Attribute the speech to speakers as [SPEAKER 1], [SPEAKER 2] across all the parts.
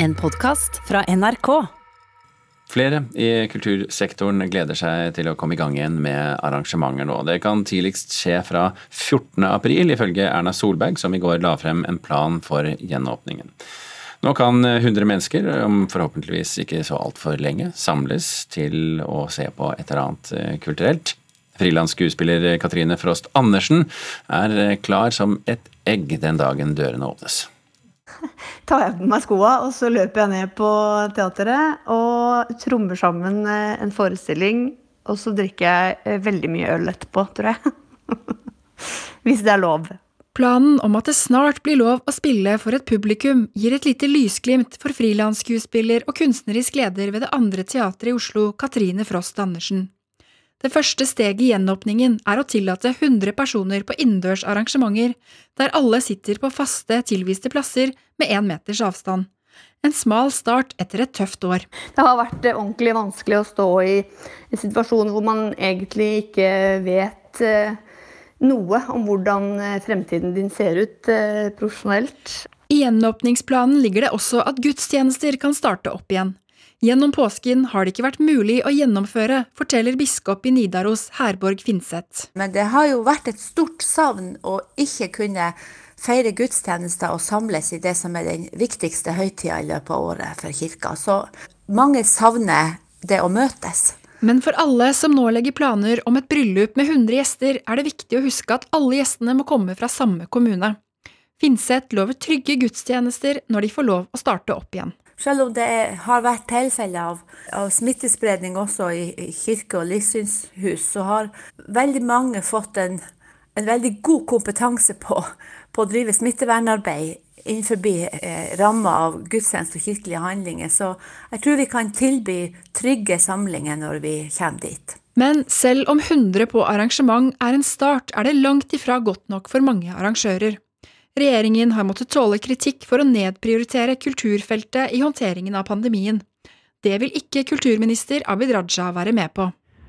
[SPEAKER 1] En podkast fra NRK.
[SPEAKER 2] Flere i kultursektoren gleder seg til å komme i gang igjen med arrangementer nå. Det kan tidligst skje fra 14. april, ifølge Erna Solberg, som i går la frem en plan for gjenåpningen. Nå kan 100 mennesker, om forhåpentligvis ikke så altfor lenge, samles til å se på et eller annet eh, kulturelt. Frilansskuespiller Katrine Frost Andersen er klar som et egg den dagen dørene åpnes
[SPEAKER 3] tar jeg på meg skoa, og så løper jeg ned på teateret og trommer sammen eh, en forestilling. Og så drikker jeg eh, veldig mye øl etterpå, tror jeg. Hvis det er lov.
[SPEAKER 4] Planen om at det snart blir lov å spille for et publikum, gir et lite lysglimt for frilansskuespiller og kunstnerisk leder ved det andre teatret i Oslo, Katrine Frost Andersen. Det første steget i gjenåpningen er å tillate 100 personer på innendørs arrangementer, der alle sitter på faste, tilviste plasser med én meters avstand. En smal start etter et tøft år.
[SPEAKER 3] Det har vært eh, ordentlig vanskelig å stå i en situasjon hvor man egentlig ikke vet eh, noe om hvordan eh, fremtiden din ser ut profesjonelt.
[SPEAKER 4] I gjenåpningsplanen ligger det også at gudstjenester kan starte opp igjen. Gjennom påsken har det ikke vært mulig å gjennomføre, forteller biskop i Nidaros Herborg Finseth.
[SPEAKER 5] Men det har jo vært et stort savn å ikke kunne feire gudstjenester og samles i det som er den viktigste høytida i løpet av året for kirka. Så mange savner det å møtes.
[SPEAKER 4] Men for alle som nå legger planer om et bryllup med 100 gjester, er det viktig å huske at alle gjestene må komme fra samme kommune. Finseth lover trygge gudstjenester når de får lov å starte opp igjen.
[SPEAKER 5] Selv om det har vært tilfeller av, av, smittespredning også i, i kirke- og livssynshus, så har veldig mange fått en, en veldig god kompetanse på, på, å drive smittevernarbeid innenfor eh, ramma av gudstjeneste og kirkelige handlinger. Så jeg tror vi kan tilby trygge samlinger når vi kommer dit.
[SPEAKER 4] Men selv om 100 på arrangement er en start, er det langt ifra godt nok for mange arrangører. Regjeringen har måttet tåle kritikk for å nedprioritere kulturfeltet i håndteringen av pandemien. Det vil ikke kulturminister Abid Raja være med på.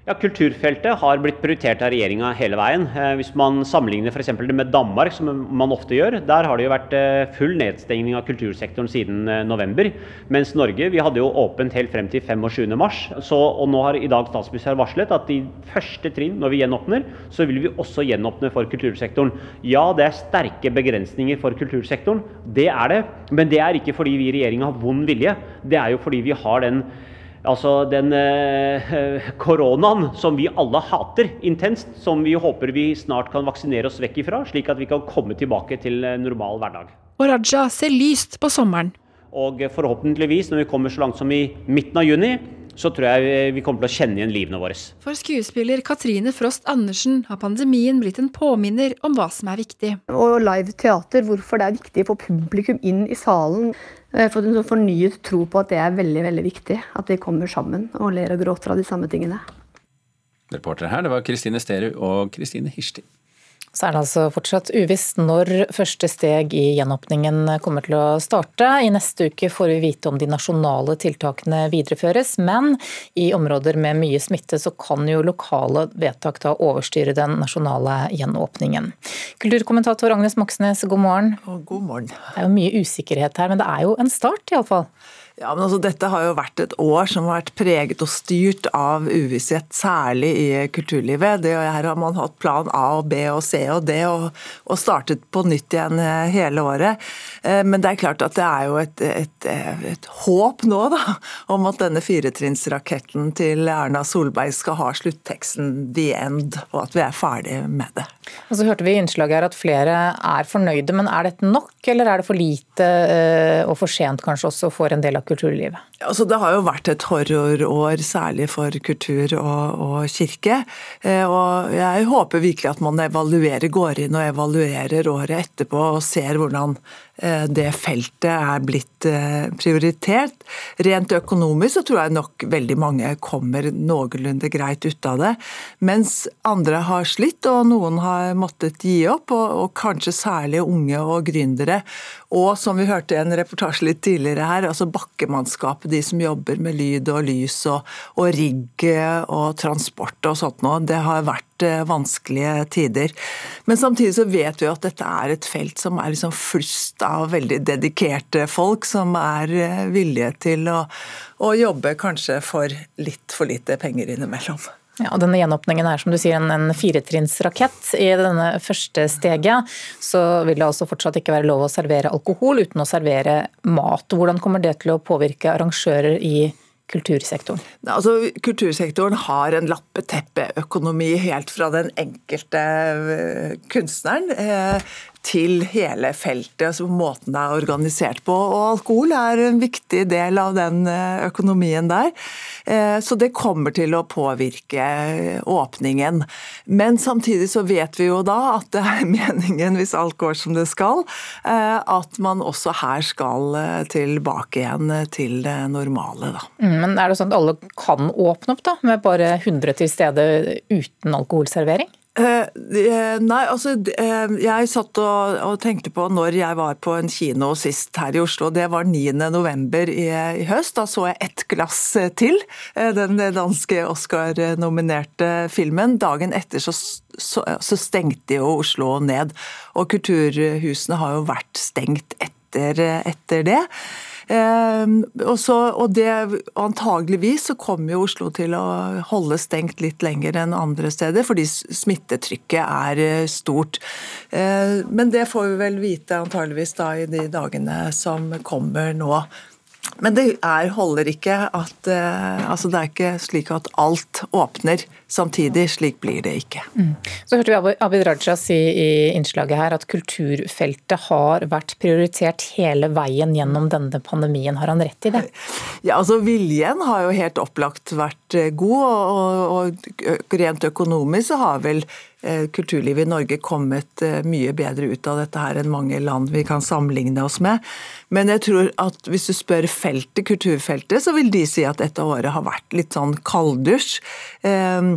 [SPEAKER 6] Ja, Kulturfeltet har blitt prioritert av regjeringa hele veien. Eh, hvis man sammenligner f.eks. det med Danmark, som man ofte gjør, der har det jo vært eh, full nedstengning av kultursektoren siden eh, november. Mens Norge vi hadde jo åpent helt frem til 25.3. Og nå har i dag statsministeren varslet at i første trinn, når vi gjenåpner, så vil vi også gjenåpne for kultursektoren. Ja, det er sterke begrensninger for kultursektoren, det er det. Men det er ikke fordi vi i regjeringa har vond vilje. Det er jo fordi vi har den Altså den eh, koronaen som vi alle hater intenst, som vi håper vi snart kan vaksinere oss vekk ifra, slik at vi kan komme tilbake til normal hverdag.
[SPEAKER 4] Og Raja ser lyst på sommeren.
[SPEAKER 6] Og forhåpentligvis, når vi kommer så langt som i midten av juni, så tror jeg vi kommer til å kjenne igjen livene våre.
[SPEAKER 4] For skuespiller Katrine Frost Andersen har pandemien blitt en påminner om hva som er viktig.
[SPEAKER 3] Og live teater, hvorfor det er viktig å få publikum inn i salen. Eh, fått en sånn fornyet tro på at det er veldig veldig viktig. At vi kommer sammen og ler og gråter av de samme tingene.
[SPEAKER 2] Reportere her, det var Kristine Sterud og Kristine Hirsti.
[SPEAKER 7] Så er det altså fortsatt uvisst når første steg i gjenåpningen kommer til å starte. I neste uke får vi vite om de nasjonale tiltakene videreføres, men i områder med mye smitte så kan jo lokale vedtak da overstyre den nasjonale gjenåpningen. Kulturkommentator Agnes Moxnes, god morgen.
[SPEAKER 8] God morgen.
[SPEAKER 7] Det er jo mye usikkerhet her, men det er jo en start iallfall?
[SPEAKER 8] Ja, men altså, Dette har jo vært et år som har vært preget og styrt av uvisshet, særlig i kulturlivet. Det, her har man hatt plan A og B og C og D og, og startet på nytt igjen eh, hele året. Eh, men det er klart at det er jo et, et, et håp nå da, om at denne firetrinnsraketten til Erna Solberg skal ha slutteksten 'the end', og at vi er ferdig med det.
[SPEAKER 7] Og så hørte vi i innslaget her at flere er fornøyde, men er dette nok, eller er det for lite eh, og for sent kanskje også for en del av kulturlivet?
[SPEAKER 8] Altså, det har jo vært et horrorår, særlig for kultur og, og, kirke. Eh, og jeg håper virkelig at man evaluerer, går inn og evaluerer året etterpå og ser hvordan det feltet er blitt eh, prioritert. Rent økonomisk så tror jeg nok veldig mange kommer noenlunde greit ut av det. Mens andre har slitt, og noen har måttet gi opp. Og, og kanskje særlig unge og gründere. Og som vi hørte i en reportasje litt tidligere her, altså bakkemannskapet, de som jobber med lyd og lys og, og rigg og transport og sånt noe, det har vært vært vanskelige tider. Men samtidig så vet vi at dette er et felt som er liksom flust av veldig dedikerte folk, som er villige til å, å jobbe kanskje for litt for lite penger innimellom.
[SPEAKER 7] Ja, og denne Gjenåpningen er som du sier en, en firetrinnsrakett. I denne første steget så vil det altså fortsatt ikke være lov å servere alkohol uten å servere mat. Hvordan kommer det til å påvirke arrangører i kultursektoren?
[SPEAKER 8] Altså, kultursektoren har en lappeteppeøkonomi helt fra den enkelte eh, kunstneren eh, til hele feltet, altså måten det er organisert på. Og alkohol er en viktig del av den eh, økonomien der. Eh, så det kommer til å påvirke åpningen. Men samtidig så vet vi jo da at det er meningen, hvis alt går som det skal, eh, at man også her skal tilbake igjen til det normale. Da.
[SPEAKER 7] Mm, men er det sånn at alle kan åpne opp da, med bare 100 til stede uten alkoholservering?
[SPEAKER 8] Eh, eh, nei, altså eh, jeg satt og, og, tenkte på når jeg var på en kino sist her i Oslo. Det var 9. november i, i høst. Da så jeg ett glass til. Den danske Oscar-nominerte filmen. Dagen etter så, så, så, stengte jo Oslo ned. Og kulturhusene har jo vært stengt etter, etter det. Ehm, og, så, og det, antageligvis så kommer jo Oslo til å holde stengt litt lenger enn andre steder, fordi smittetrykket er eh, stort. Ehm, men det får vi vel vite antageligvis da i de dagene som kommer nå. Men det er, holder ikke at uh, altså Det er ikke slik at alt åpner samtidig. Slik blir det ikke. Mm.
[SPEAKER 7] Så hørte vi Abid Raja si i innslaget her at kulturfeltet har vært prioritert hele veien gjennom denne pandemien. Har han rett i det?
[SPEAKER 8] Ja, altså Viljen har jo helt opplagt vært eh, god, og, og rent økonomisk så har vel kulturlivet i Norge kommet eh, mye bedre ut av dette her enn mange land vi kan sammenligne oss med. Men jeg tror at hvis du spør feltet, kulturfeltet, så vil de si at dette året har vært litt sånn kalddusj. Eh,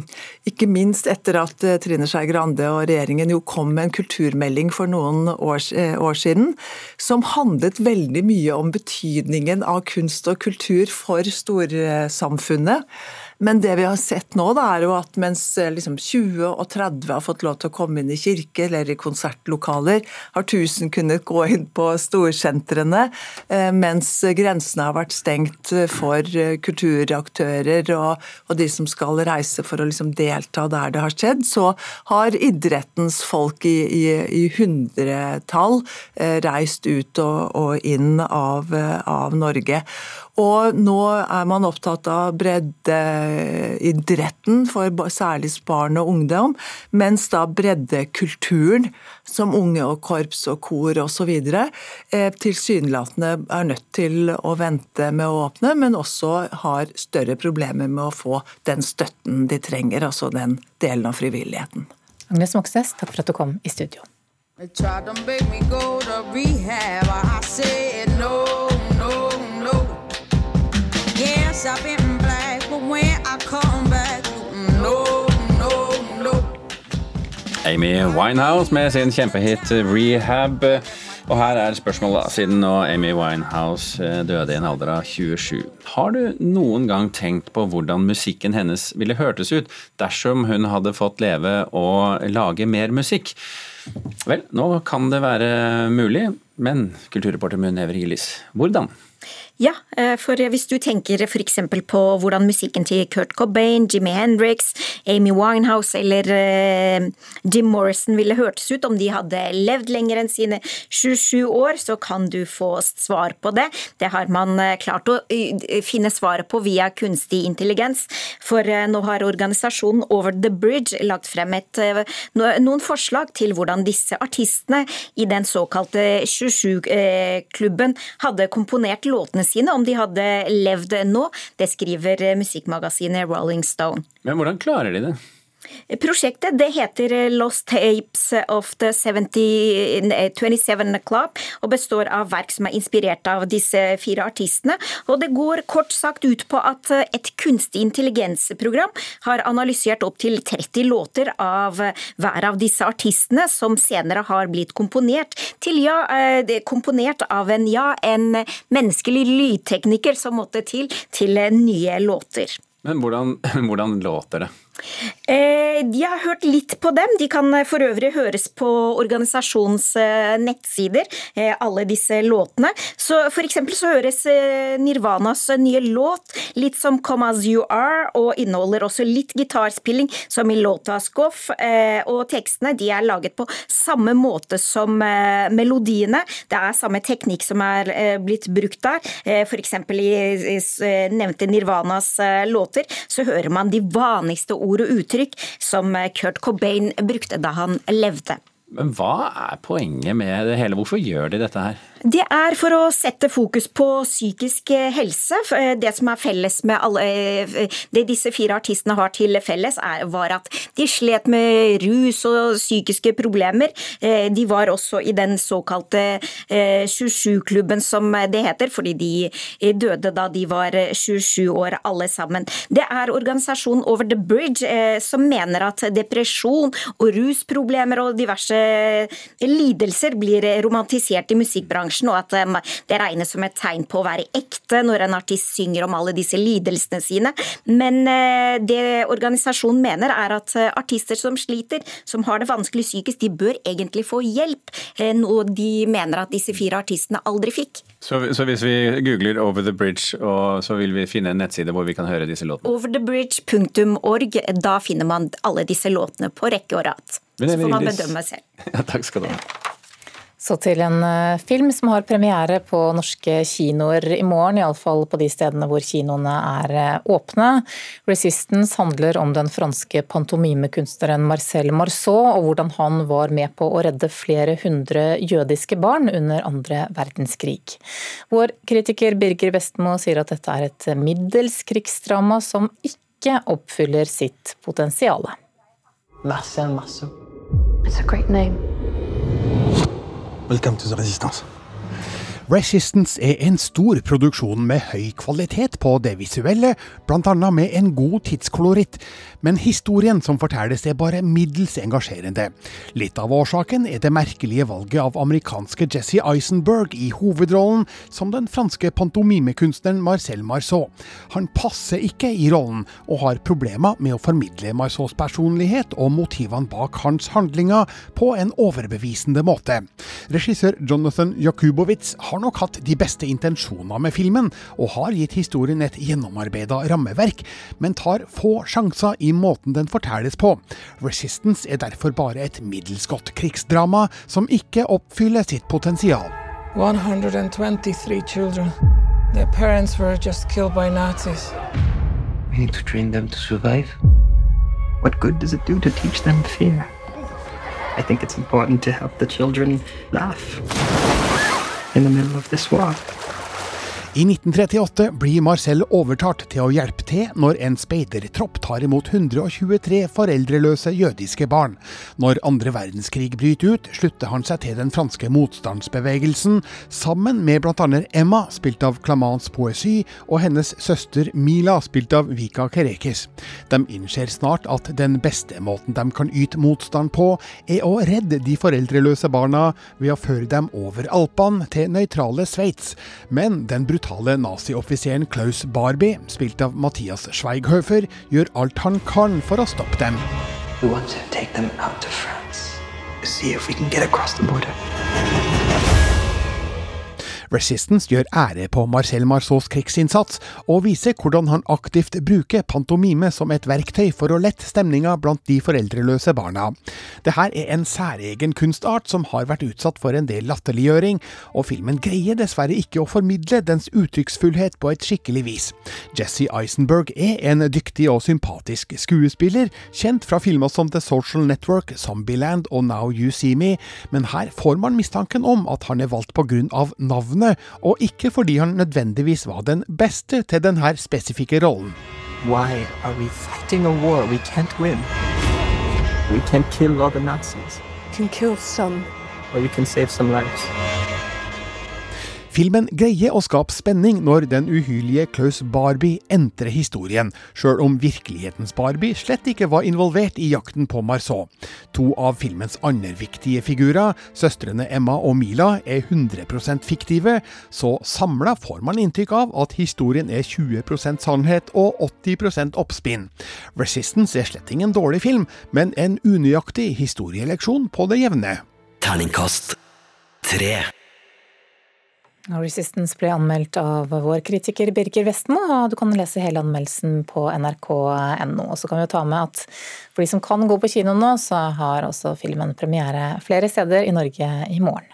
[SPEAKER 8] ikke minst etter at Trine Skei Grande og regjeringen jo kom med en kulturmelding for noen år siden, som handlet veldig mye om betydningen av kunst og kultur for storsamfunnet. Men det vi har sett nå, da, er jo at mens eh, liksom 20 og 30 har fått lov til å komme inn i kirke eller i konsertlokaler, har 1000 kunnet gå inn på storsentrene, eh, mens grensene har vært stengt for eh, kulturaktører og, og de som skal reise for å liksom delta der det har skjedd, så har idrettens folk i, i, i hundretall reist ut og, og inn av, av Norge. Og nå er man opptatt av breddeidretten for særlig barn og ungdom, mens da breddekulturen, som unge og korps og kor osv., eh, tilsynelatende er nødt til å vente med å åpne, men også har større problemer med å få den støtten de trenger, altså den delen av frivilligheten.
[SPEAKER 7] Agnes Moxnes, takk for at du kom i studio. They tried to make me go to rehab. I said no. I've in black, but when I come back, no, no, no. Amy Winehouse med sin kjempehit 'Rehab'. Og her er spørsmålet, siden nå Amy Winehouse eh, døde i en alder av 27. Har du noen gang tenkt på hvordan musikken hennes ville hørtes ut dersom hun hadde fått leve og lage mer musikk? Vel, nå kan det være mulig, men kulturreporter Munn Hever Gillis, hvordan?
[SPEAKER 9] Ja, eh, for hvis du tenker f.eks. på hvordan musikken til Kurt Cobain, Jimmy Hendrix, Amy Winehouse eller eh, Jim Morrison ville hørtes ut om de hadde levd lenger enn sine 27 år, så kan du få svar på det. Det har man eh, klart å finne svaret på via kunstig intelligens, for nå har organisasjonen Over the Bridge lagt frem et, noen forslag til hvordan disse artistene i den såkalte 27-klubben hadde komponert låtene sine om de hadde levd nå. Det skriver musikkmagasinet Rolling Stone.
[SPEAKER 2] Men hvordan klarer de det?
[SPEAKER 9] Prosjektet det heter Lost Tapes of the 70, 27 Club og består av verk som er inspirert av disse fire artistene. Og det går kort sagt ut på at et kunstig intelligensprogram har analysert opptil 30 låter av hver av disse artistene, som senere har blitt komponert til ja, eh, komponert av en ja, en menneskelig lydtekniker som måtte til til nye låter.
[SPEAKER 2] Men hvordan, hvordan låter det?
[SPEAKER 9] Eh, de har hørt litt på dem. De kan eh, for øvrig høres på organisasjonens eh, nettsider, alle disse låtene. Så for eksempel så høres Nirvanas nye låt litt som Come As You Are, og inneholder også litt gitarspilling, som i låta Skoff. Og tekstene de er laget på samme måte som melodiene. Det er samme teknikk som er blitt brukt der. For eksempel i nevnte Nirvanas låter, så hører man de vanligste ordene ord og uttrykk som Kurt Cobain brukte da han levde.
[SPEAKER 2] Men hva er poenget med det hele? Hvorfor gjør de dette her?
[SPEAKER 9] Det er for å sette fokus på psykisk helse. Eh, det som er felles med alle eh, Det disse fire artistene har til felles, er, var at de slet med rus og psykiske problemer. Eh, de var også i den såkalte 27-klubben, som det heter, fordi de døde da de var 27 år alle sammen. Det er organisasjonen Over the Bridge som mener at depresjon og rusproblemer og diverse lidelser blir romantisert i musikkbransjen bransjen, og at um, det regnes som et tegn på å være ekte når en artist synger om alle disse lidelsene sine. Men uh, det organisasjonen mener, er at uh, artister som sliter, som har det vanskelig psykisk, de bør egentlig få hjelp, noe de mener at disse fire artistene aldri fikk.
[SPEAKER 2] Så, så, hvis vi googler 'Over the Bridge', så vil vi finne en nettside hvor vi kan høre disse låtene?
[SPEAKER 9] Overthebridge.org. Da finner man alle disse låtene på rekke og rad. Så får man bedømme selv.
[SPEAKER 2] Ja, takk skal du ha.
[SPEAKER 7] Så til en eh, film som har premiere på norske kinoer i morgen, iallfall på de stedene hvor kinoene er eh, åpne. 'Resistance' handler om den franske pantomimekunstneren Marcel Marceau, og hvordan han var med på å redde flere hundre jødiske barn under andre verdenskrig. Vår kritiker Birger Vestmo sier at dette er et middels krigsdrama som ikke oppfyller sitt potensial.
[SPEAKER 10] Marcel Marceau.
[SPEAKER 11] It's a great name.
[SPEAKER 10] Welcome to the resistance.
[SPEAKER 12] Resistance er en stor produksjon med høy kvalitet på det visuelle, bl.a. med en god tidskoloritt, men historien som fortelles er bare middels engasjerende. Litt av årsaken er det merkelige valget av amerikanske Jesse Eisenberg i hovedrollen som den franske pantomimekunstneren Marcel Marceau. Han passer ikke i rollen, og har problemer med å formidle Marceaus personlighet og motivene bak hans handlinger på en overbevisende måte. Regissør Jonathan Jakubowitz har nok hatt de beste intensjoner med filmen, og har gitt historien et gjennomarbeida rammeverk, men tar få sjanser i måten den fortelles på. Resistance er derfor bare et middels godt krigsdrama som ikke oppfyller sitt potensial.
[SPEAKER 13] 123 children. Their parents were just killed by Nazis.
[SPEAKER 14] We need to train them to survive. What good does it do to teach them fear? I think it's important to help the children laugh in the middle of this war.
[SPEAKER 12] I 1938 blir Marcel overtalt til å hjelpe til når en speidertropp tar imot 123 foreldreløse jødiske barn. Når andre verdenskrig bryter ut, slutter han seg til den franske motstandsbevegelsen, sammen med bl.a. Emma, spilt av Clamance Poesy, og hennes søster Mila, spilt av Vika Kerekis. De innser snart at den beste måten de kan yte motstand på, er å redde de foreldreløse barna ved å føre dem over Alpene til nøytrale Sveits. Men den brutale brutale nazioffiseren Klaus Barbie, spilt av Mathias Schweighöfer, gjør alt han kan for å stoppe dem.
[SPEAKER 14] We want to take them out to France. See if we can get across the border.
[SPEAKER 12] Resistance gjør ære på Marcel Marceaus krigsinnsats, og viser hvordan han aktivt bruker pantomime som et verktøy for å lette stemninga blant de foreldreløse barna. Dette er en særegen kunstart som har vært utsatt for en del latterliggjøring, og filmen greier dessverre ikke å formidle dens uttrykksfullhet på et skikkelig vis. Jesse Eisenberg er en dyktig og sympatisk skuespiller, kjent fra filmer som The Social Network, Zombieland og Now You See Me, men her får man mistanken om at han er valgt av navnet navnet, og ikke fordi han nødvendigvis var den beste til denne spesifikke rollen.
[SPEAKER 14] Why are we fighting a war we can't win? We can't kill all the Nazis.
[SPEAKER 11] We can kill some.
[SPEAKER 14] Or you can save some lives.
[SPEAKER 12] Filmen greier å skape spenning når den uhyrlige Klaus Barbie entrer historien, sjøl om virkelighetens Barbie slett ikke var involvert i jakten på Marceau. To av filmens andre viktige figurer, søstrene Emma og Mila, er 100% fiktive, så samla får man inntrykk av at historien er 20% sannhet og 80% oppspinn. Resistance er slett ingen dårlig film, men en unøyaktig historieleksjon på det jevne.
[SPEAKER 11] Terningkast tre.
[SPEAKER 7] Resistance ble anmeldt av vår kritiker Birger Vestmo, og du kan lese hele anmeldelsen på nrk.no. Og Så kan vi jo ta med at for de som kan gå på kino nå, så har også filmen premiere flere steder i Norge i morgen.